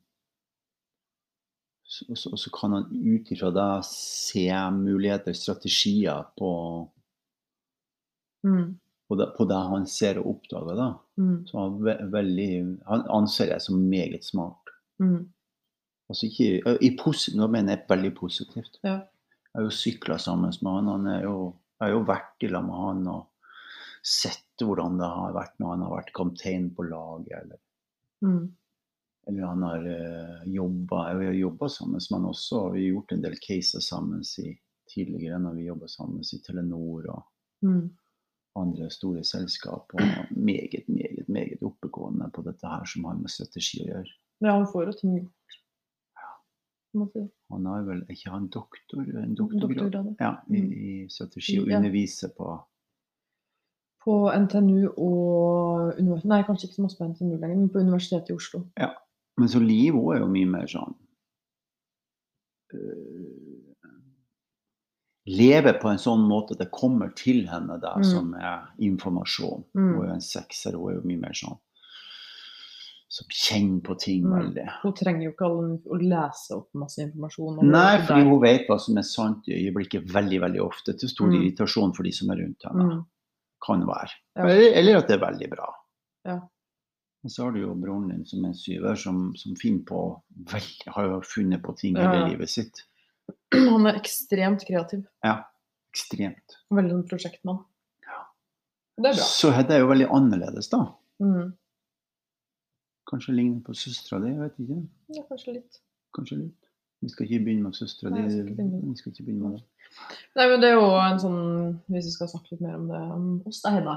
så- Og så, så kan han ut ifra det se muligheter, strategier på, Mm. på, det, på det han ser og oppdager. da. Mm. Så han, ve veldig, han anser jeg som meget smart. Mm. Altså ikke, i i Nå mener jeg veldig positivt. Ja. Jeg har jo sykla sammen med han. han er jo, jeg har jo vært i lag med han og sett hvordan det har vært når han har vært kaptein på laget. Eller, Mm. eller han har uh, jobba Vi har jobba sammen men også. har Vi gjort en del caser sammen i, tidligere når vi jobba sammen i Telenor og Mm. andre store selskap. Og meget, meget, meget oppegående på dette her som har med strategi å gjøre. Ja, han får jo ting gjort. Han har vel ikke han doktor, en doktorgrad Doktorgrad. ja, i, Mm. i strategi og Ja. underviser på På NTNU og universitetet Nei, kanskje ikke så masse på NTNU lenger, men på Universitetet i Oslo. Ja. Men så Liv òg er jo mye mer sånn uh, Leve på en sånn måte at det kommer til henne der Mm. som er informasjon. Mm. Hun er jo en sekser, hun er jo mye mer sånn som kjenner på ting Mm. veldig. Hun trenger jo ikke alle å lese opp masse informasjon. Nei, fordi hun vet hva som er sant i øyeblikket veldig veldig ofte, til stor Mm. irritasjon for de som er rundt henne. mm. Kan være. Ja. Eller, eller at det er veldig bra. Ja. Og så har du jo broren din som er syver, som, som finner på vel, har funnet på ting hele ja. livet sitt. Han er ekstremt kreativ. Ja, ekstremt. Veldig en prosjektmann. Ja. Det er bra. Så Hedda er jo veldig annerledes, da. Mm. Kanskje ligner på søstera di, jeg vet ikke. Ja, kanskje litt. Kanskje litt. Vi skal ikke begynne med søstera di. Vi skal ikke begynne med det. Nei, men det er jo en sånn Hvis vi skal snakke litt mer om det om oss, da, Hedda.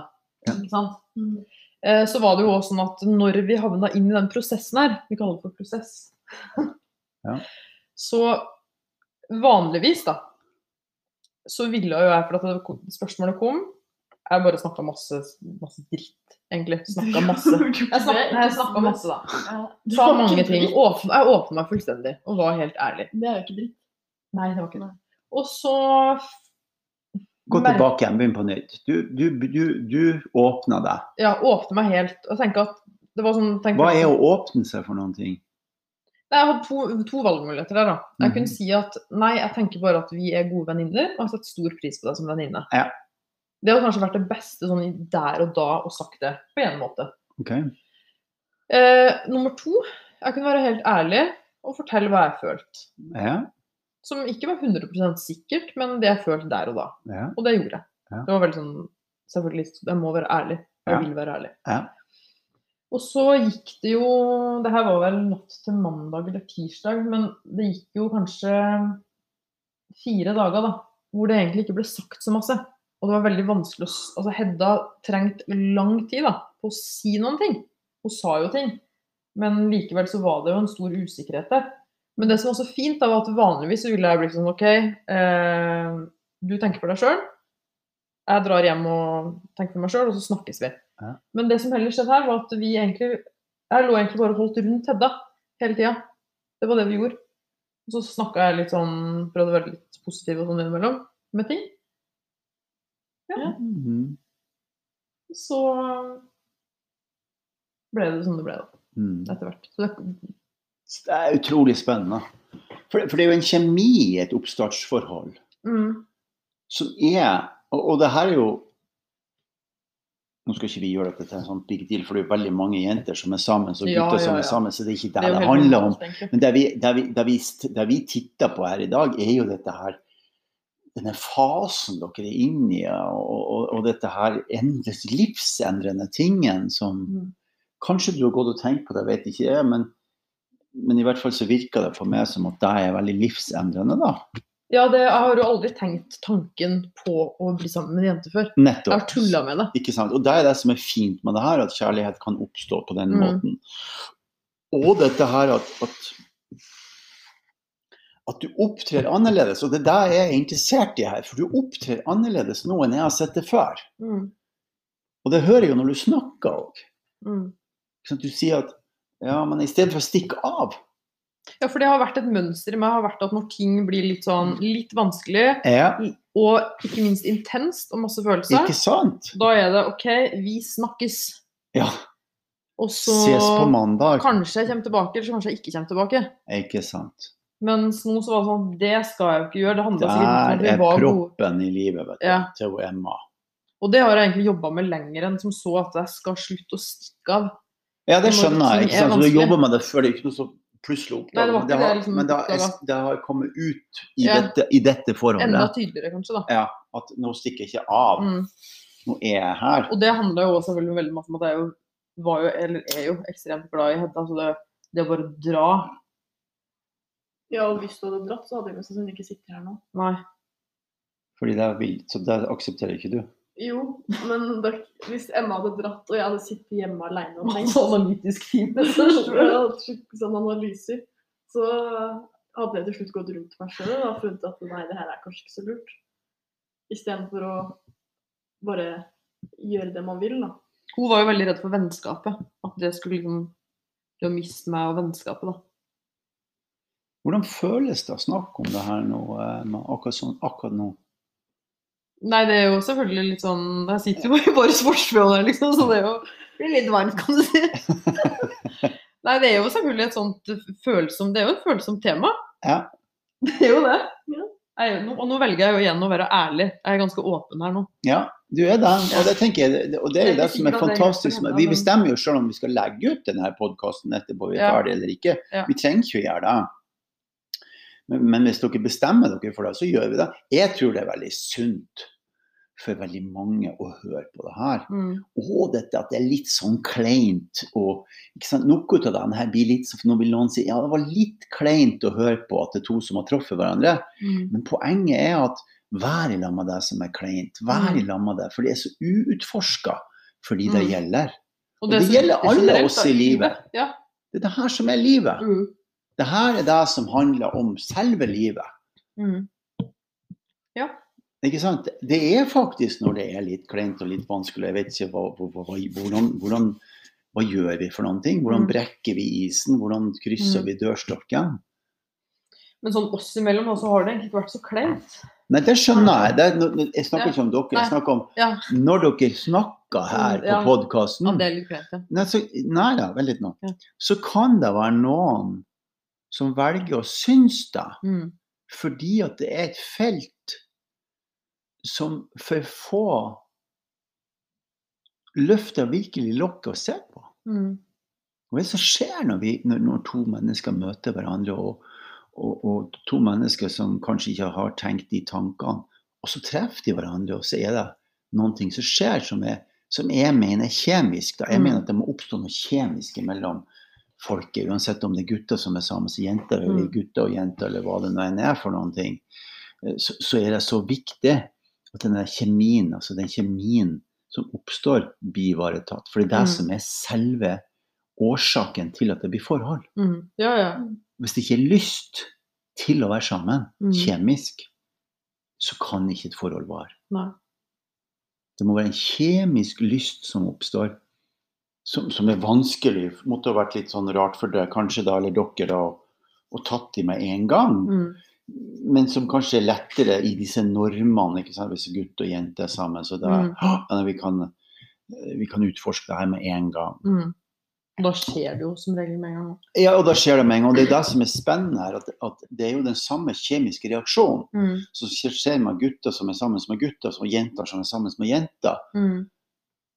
Ja. Ikke sant? Mm. Eh, så var det jo også sånn at når vi havna inn i den prosessen her, vi kaller det for prosess, Ja. så vanligvis, da, så ville jo jeg, for at det spørsmålet kom Jeg bare snakka masse, masse dritt, egentlig. Snakka masse. Jeg snakka, masse, da. Det Sa mange ting. Åpne, jeg åpna meg fullstendig og var helt ærlig. Det er jo ikke dritt. Nei, det var ikke det. Og så Gå tilbake igjen, begynn på nytt. Du, du, du, du åpna deg. Ja, åpne meg helt. Og tenke at det var sånn Hva er å åpne seg for noen ting? Jeg hadde to, to valgmuligheter der. da. Jeg Mhm. kunne si at nei, jeg tenker bare at vi er gode venninner, og har satt stor pris på deg som venninne. Ja. Det hadde kanskje vært det beste sånn der og da å sagt det på en måte. Okay. Eh, nummer to, jeg kunne være helt ærlig og fortelle hva jeg følte. Ja. Som ikke var 100 sikkert, men det jeg følte der og da. Ja. Og det gjorde jeg. Ja. Det var veldig sånn Selvfølgelig, jeg må være ærlig. Jeg vil være ærlig. Ja. Og så gikk det jo Det her var vel natt til mandag eller tirsdag, men det gikk jo kanskje fire dager da, hvor det egentlig ikke ble sagt så masse. Og det var veldig vanskelig å Altså, Hedda trengte lang tid da, på å si noen ting. Hun sa jo ting, men likevel så var det jo en stor usikkerhet der. Men det som var så fint, da, var at vanligvis ville jeg blitt sånn OK, eh, du tenker på deg sjøl. Jeg drar hjem og tenker på meg sjøl, og så snakkes vi. Ja. Men det som heller skjedde her, var at vi egentlig Jeg lå egentlig bare holdt rundt Hedda hele tida. Det var det vi gjorde. Og Så snakka jeg litt sånn, prøvde å være litt positiv og sånn innimellom med ting. Mhm. Så ble det som det ble, da, Mm. etter hvert. Så det, Det er utrolig spennende. For, for det er jo en kjemi i et oppstartsforhold mm, som er Og, og det her er jo Nå skal ikke vi gjøre dette til en sånn big deal, for det er jo veldig mange jenter som er sammen, og Ja, gutter som er sammen, så det er ikke det det det, handler om. Men det vi, det, vi, det, vi, det vi titter på her i dag, er jo dette her denne fasen dere er inne i, og, og, og dette her livsendrende tingen som Mm. Kanskje du har gått og tenkt på det, vet ikke jeg, men, men i hvert fall så virker det for meg som at det er veldig livsendrende, da. Ja, det, jeg har jo aldri tenkt tanken på å bli sammen med en jente før. Nettopp. Jeg har tulla med det. Ikke sant? Og det er det som er fint med det her, at kjærlighet kan oppstå på den Mm. måten. Og dette her at, at at du opptrer annerledes, og det er det jeg er interessert i her. For du opptrer annerledes nå enn jeg har sett det før. Mm, Og det hører jeg jo når du snakker òg. mm. Du sier at ja, men i stedet for å stikke av Ja, for det har vært et mønster i meg har vært at når ting blir litt sånn litt vanskelig, ja, og ikke minst intenst og masse følelser, Ikke sant? da er det OK, vi snakkes. Ja. Og så Ses på mandag. kanskje jeg kommer tilbake, eller så kanskje jeg ikke kommer tilbake. Ikke sant. Mens nå så var det sånn Det skal jeg jo ikke gjøre. Det handla sikkert om at Der er gode. proppen i livet vet du, Ja. til Emma. Og det har jeg egentlig jobba med lenger enn som så at jeg skal slutte å stikke av. Ja, det skjønner jeg. ikke sant? Så du jobber med det før det er ikke noe så plutselig oppdager det Men har, det liksom men det, har, det har kommet ut i, Ja. dette, i dette forholdet. Enda tydeligere, kanskje. da. Ja, at nå stikker jeg ikke av. Mm. Nå er jeg her. Og det handler jo også selvfølgelig veldig masse om at jeg jo var jo, eller er jo ekstremt glad i Hedda. Så det, det å bare dra Ja, og hvis du hadde dratt, så hadde jeg mest sannsynlig ikke sittet her nå. Nei. Fordi det er vilt, så det aksepterer ikke du. Jo, men da, hvis Emma hadde dratt, og jeg hadde sittet hjemme alene og tenkt Så analytisk fint. så hadde sånn analyser, så hadde jeg til slutt gått rundt meg sjøl og funnet at nei, det her er kanskje ikke så lurt. Istedenfor å bare gjøre det man vil, da. Hun var jo veldig redd for vennskapet. At det skulle liksom Det å miste meg og vennskapet, da. Hvordan føles det å snakke om det her nå, Emma? Akkurat, sånn, akkurat nå? Nei, det er jo selvfølgelig litt sånn Jeg sitter jo i bare sportsforhold her, liksom, så det er jo blir litt varmt, kan du si. Nei, det er jo selvfølgelig et sånt følsomt Det er jo et følsomt tema. Ja. Det er jo det. Ja. Jeg, og nå velger jeg jo igjen å være ærlig. Jeg er ganske åpen her nå. Ja, du er det. Og det tenker jeg, og det er jo det som er det fantastisk. Vi bestemmer jo selv om vi skal legge ut denne podkasten etterpå vi er Ja. ferdig eller ikke. Ja. Vi trenger ikke å gjøre det. Men, men hvis dere bestemmer dere for det, så gjør vi det. Jeg tror det er veldig sunt for veldig mange å høre på det her. Mm. Og dette at det er litt sånn kleint. og Noe av det her blir litt sånn vil noen si ja, det var litt kleint å høre på at det er to som har truffet hverandre. Mm. Men poenget er at vær i lag med det som er kleint. Vær Mm. i lag med det, for det er så uutforska for de det Mm. gjelder. Og Og det gjelder alle oss i livet. Ja. Det er det her som er livet. Mm. Det her er det som handler om selve livet. Mm. Ikke sant? Det er faktisk når det er litt kleint og litt vanskelig, jeg vet ikke hva, hva, hva, hvordan, hvordan, hva gjør vi for noen ting? Hvordan Mm. brekker vi isen? Hvordan krysser Mm. vi dørstokken? Men sånn oss imellom også har det egentlig ikke vært så kleint. Nei, det skjønner jeg. Det, er jeg snakker Ja. ikke om dere, jeg snakker om Ja, når dere snakker her på Ja. podkasten. ja ja. Nei, nei da, vent litt nå. Ja. Så kan det være noen som velger å synes det, Mm. fordi at det er et felt som for få løfter virkelig lokket å se på. Mm. Hva er det som skjer når, vi, når, når to mennesker møter hverandre, og, og, og to mennesker som kanskje ikke har tenkt de tankene, og så treffer de hverandre, og så er det noen ting som skjer som, er, som jeg mener er kjemisk. Da. Jeg Mm. mener at det må oppstå noe kjemisk mellom folket, uansett om det er gutter som er som jenter, eller Mm. gutter og jenter, eller hva det nå enn er for noen ting. Eh, Så, så er det så viktig at den der kjemien, altså den kjemien som oppstår, blir ivaretatt. For det er det Mm. som er selve årsaken til at det blir forhold. Mm. Ja, ja. Hvis det ikke er lyst til å være sammen Mm. kjemisk, så kan ikke et forhold vare. Nei. Det må være en kjemisk lyst som oppstår, som, som er vanskelig. Måtte ha vært litt sånn rart for deg, kanskje da, eller dere da, og tatt i med en gang. Mm. Men som kanskje er lettere i disse normene. ikke sant? Hvis gutt og jente er sammen, så da Mm. vi, kan, eh, vi kan utforske det her med en gang. Mm. Da skjer det jo som regel med en gang. Ja, og da skjer det med en gang. og Det er det som er spennende her, at, at det er jo den samme kjemiske reaksjonen Mm. som skjer med gutter som er sammen med gutter, og jenter som er sammen med jenter. Mm.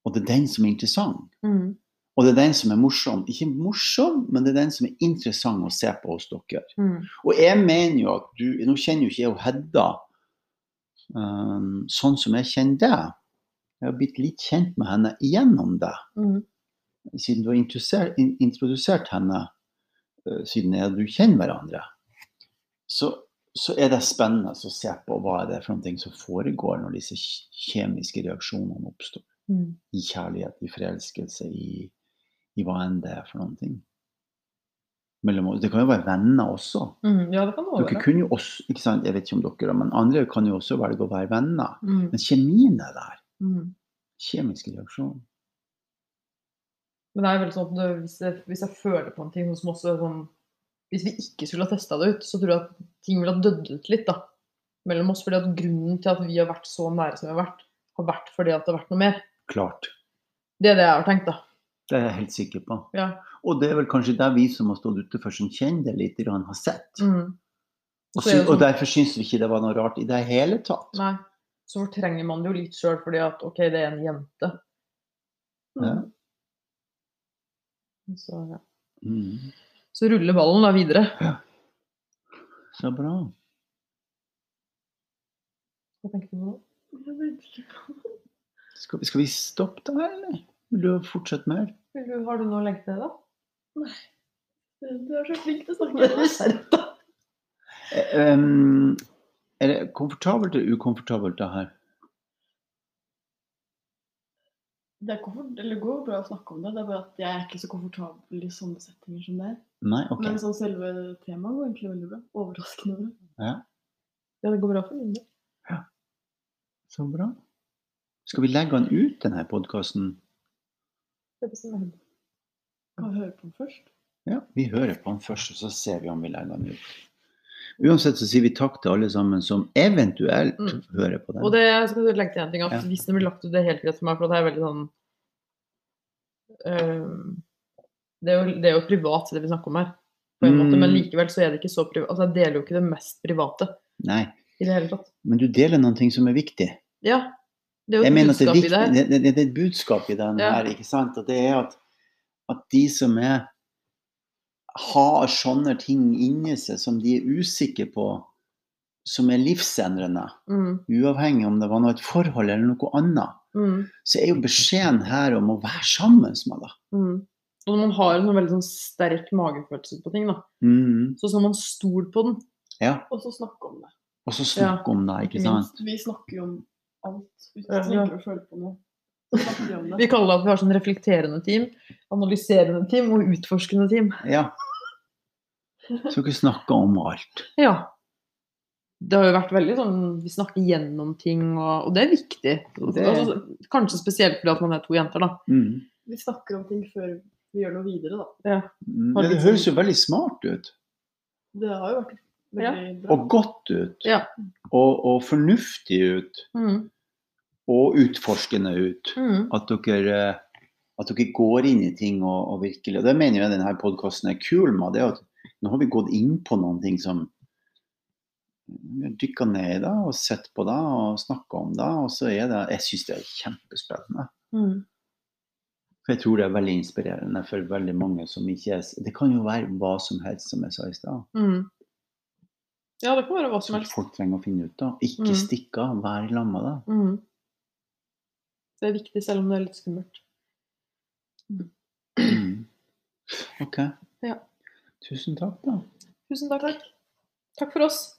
Og det er den som er interessant. Mm. Og det er den som er morsom. Ikke morsom, men det er den som er interessant å se på hos dere. Mm. Og jeg mener jo at du Nå kjenner jo ikke jeg og Hedda um, sånn som jeg kjenner deg. Jeg har blitt litt kjent med henne gjennom deg, Mm. siden du har introdusert, in, introdusert henne uh, siden jeg du kjenner hverandre. Så, så er det spennende å se på hva er det for noe som foregår når disse kjemiske reaksjonene oppstår. Mm. I kjærlighet, i forelskelse, i, i hva enn det er for noen ting. Mellom. Det kan jo være venner også. Mm. Ja, det kan det Dere kunne jo også, ikke sant, Jeg vet ikke om dere, men andre kan jo også velge å være venner. Mm. Men kjemien er der. Mm. Kjemisk reaksjon. Men det er veldig sånn at hvis jeg, hvis jeg føler på en ting som også sånn Hvis vi ikke skulle ha testa det ut, så tror jeg at ting ville ha dødd ut litt da, mellom oss. fordi at grunnen til at vi har vært så nære som vi har vært, har vært fordi at det har vært noe mer. Klart. Det er det jeg har tenkt, da. Det er jeg helt sikker på. Ja. Og det er vel kanskje det vi som har stått utenfor som kjenner det litt, grann har sett. Mm. Og, Så og sånn- derfor syns vi ikke det var noe rart i det hele tatt. Nei. Så fortrenger man det jo litt sjøl fordi at OK, det er en jente. Ja. Så, ja. Mm. så ruller ballen da videre. Så bra. Hva tenker du nå? Skal vi, skal vi stoppe der, eller? Vil du fortsette mer? Vil du- Har du noe å legge til da? Nei. Du er så flink til å snakke. Um, er det komfortabelt eller ukomfortabelt, det her? Det er eller det går bra å snakke om det, det er bare at jeg er ikke så komfortabel i sånne settinger som det. Nei? OK. Men sånn selve temaet går egentlig veldig bra. Overraskende bra. Ja, Ja, det går bra for min del. så bra. Skal vi legge den ut, denne podkasten? Det bestemmer jeg. Kan høre på den først? Ja, vi hører på den først, og så ser vi om vi legger den ut. Uansett så sier vi takk til alle sammen som eventuelt Mm. hører på den. Og det jeg skal legge til en ting, at Ja. hvis det blir lagt ut, det er helt greit for meg, for det er veldig sånn øhm, det, er jo, det er jo privat, det vi snakker om her, på en måte, men Mm. likevel så er det ikke så privat. Altså, jeg deler jo ikke det mest private Nei, i det hele tatt. men du deler noen ting som er viktig. Ja. Det er jo et budskap det i det her. det, det, det er et budskap i den Ja. her, ikke sant? Og det er at, at de som er har sånne ting inni seg som de er usikre på, som er livsendrende, Mm, uavhengig om det var noe et forhold eller noe annet, mm, så er jo beskjeden her om å være sammen med deg. mm. Og når man har en sånn veldig sånn sterk magefølelse på ting, da, Mhm. så skal man stole på den. Ja, Og så snakke om det. og så snakke om det, ikke sant. Minst, Vi snakker jo om alt. Hvis du tenker å føle på noe, vi om det. Vi kaller det at vi har sånn reflekterende team, analyserende team og utforskende team. Ja. Så ikke snakker om alt. Ja. Det har jo vært veldig sånn Vi snakker gjennom ting, og, og det er viktig. Det- Altså, kanskje spesielt fordi at man er to jenter, da. Mm. Vi snakker om ting før vi gjør noe videre, da. Ja. Mm, Det høres jo veldig smart ut. Det har jo vært. Og godt ut. Ja. Og, og fornuftig ut. Mm. Og utforskende ut. Mm. At dere, eh, at dere går inn i ting og, og virkelig Og det mener jeg denne podkasten er kul med. det at Nå har vi gått inn på noen ting som Vi har dykka ned i det og sett på det og snakka om det. Og så er det Jeg syns det er kjempespennende. Mm. For jeg tror det er veldig inspirerende for veldig mange som ikke er Det kan jo være hva som helst, som jeg sa i stad. Mm. Ja, det kan være hva som helst. folk trenger å finne ut av. Ikke Mm. stikke av, vær sammen med det. Mm. Det er viktig, selv om det er litt skummelt. Mm. OK. Ja. Tusen takk, da. Tusen takk. Takk for oss.